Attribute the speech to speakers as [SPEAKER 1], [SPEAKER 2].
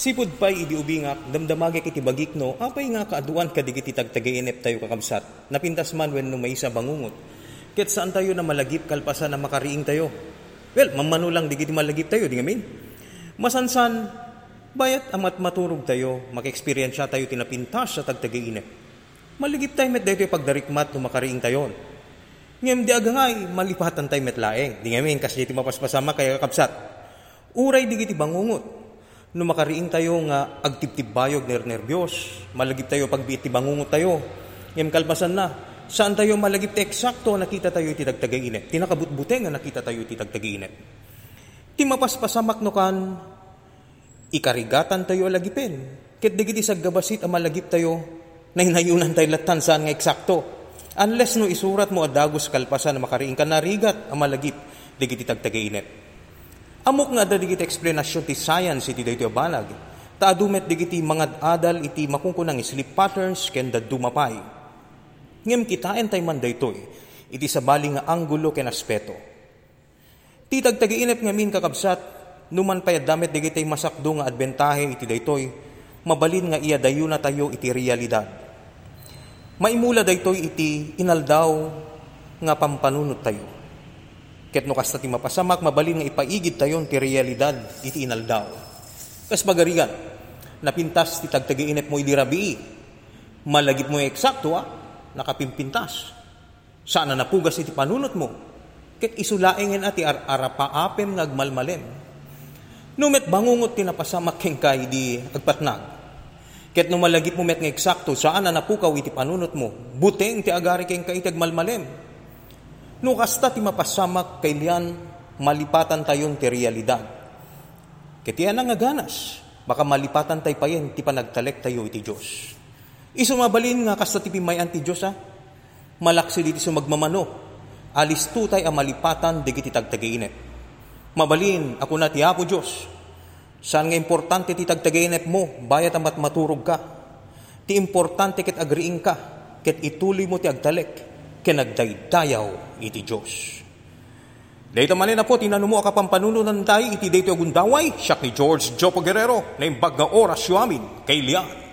[SPEAKER 1] Sipod pa idi ubingak, damdamagay kiti bagik no, apay nga kaaduan ka digiti tagtagainep tayo kakabsat. Napintas man when no may isa bangungot. Ket saan tayo na malagip kalpasan na makariing tayo? Well, mamano lang digiti malagip tayo, di ngamin. Masansan, bayat amat maturog tayo, maka-experience tayo tinapintas sa tagtagainep. Maligip tayo met dito pagdarikmat no makariing tayo. Ngem di agangay, malipatan tayo met laeng. Di ngamin, kasi di mapaspasama kaya kakabsat. Uray digiti bangungot, no makariing tayo nga agtibtib-bayog ner nervyos, malagip tayo pagbiit ti bangungot tayo. Ngem kalpasan na, saan tayo malagip ti eksakto nakita tayo iti dagtagay inep. Tinakabutbute nga nakita tayo iti dagtagay inep. Ti mapaspasamak no kan, ikarigatan tayo alagipin. Ket digiti saggabasit ang malagip tayo, nahinayunan tayo latan saan nga eksakto. Unless no isurat mo adagos kalpasan na makariing ka narigat ang malagip, digiti tagtagay inep. Amok nga da digiti explanation ti science iti dayto banag. Ta adumet digiti mga adal iti makungkunang sleep patterns ken dumapay. Ngem kitain tay man daytoy iti sabali nga anggulo ken aspeto. Ti tagtagiinep nga min kakabsat numan pay damet digiti masakdo nga adbentahe iti daytoy mabalin nga iya dayo na tayo iti realidad. Maimula daytoy iti inaldaw nga pampanunot tayo Ket no kasta ti mapasamak, mabalin nga ipaigid tayon ti realidad iti inaldaw. Kas bagarigan, napintas ti tagtagiinep mo idirabi, malagip mo eksakto ah, nakapimpintas. Sana napugas iti panunot mo, ket isulaengen ati ar arapaapem ngagmalmalem. Numet bangungot ti napasamak ken kay di agpatnag. Ket no malagip mo met nga eksakto, saan na napukaw iti panunot mo, buteng ti agari ken kay malmalem No kasta ti mapasamak kailan malipatan tayon ti realidad. Kitiyan nga ganas, baka malipatan tay payen ti panagtalek tayo iti Diyos. Isumabalin nga kasta ti pimayan ti Diyos ha, malaksi diti sumagmamano, alis tu tay ang malipatan digiti tagtagainep. Mabalin, ako na ti Apo Diyos, saan nga importante ti tagtagainep mo, bayat amat maturog ka. Ti importante ket agriing ka, ket ituloy mo ti agtalek, kenagdaydayaw iti Diyos. Dito man na po, tinanumo ka pampanununan tayo iti dito agundaway, siya ni George Jopo Guerrero, na imbag nga oras amin kay Lian.